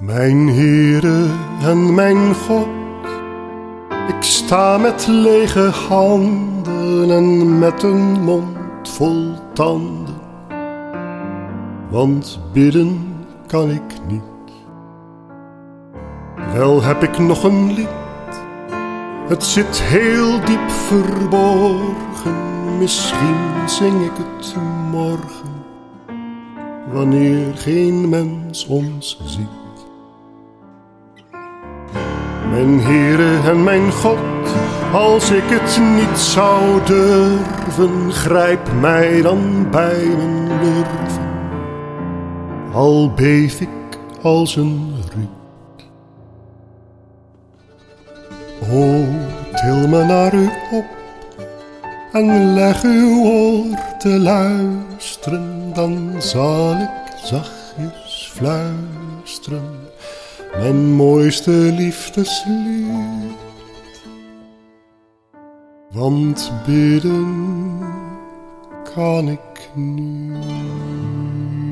Mijn Heere en mijn God, ik sta met lege handen en met een mond vol tanden, want bidden kan ik niet. Wel heb ik nog een lied, het zit heel diep verborgen, misschien zing ik het morgen, wanneer geen mens ons ziet. Mijn Heere en mijn God, als ik het niet zou durven, grijp mij dan bij mijn lurven. Al beef ik als een ruut. O, til me naar u op en leg uw oor te luisteren, dan zal ik zachtjes fluisteren mijn mooiste liefdeslied. Want bidden kan ik niet.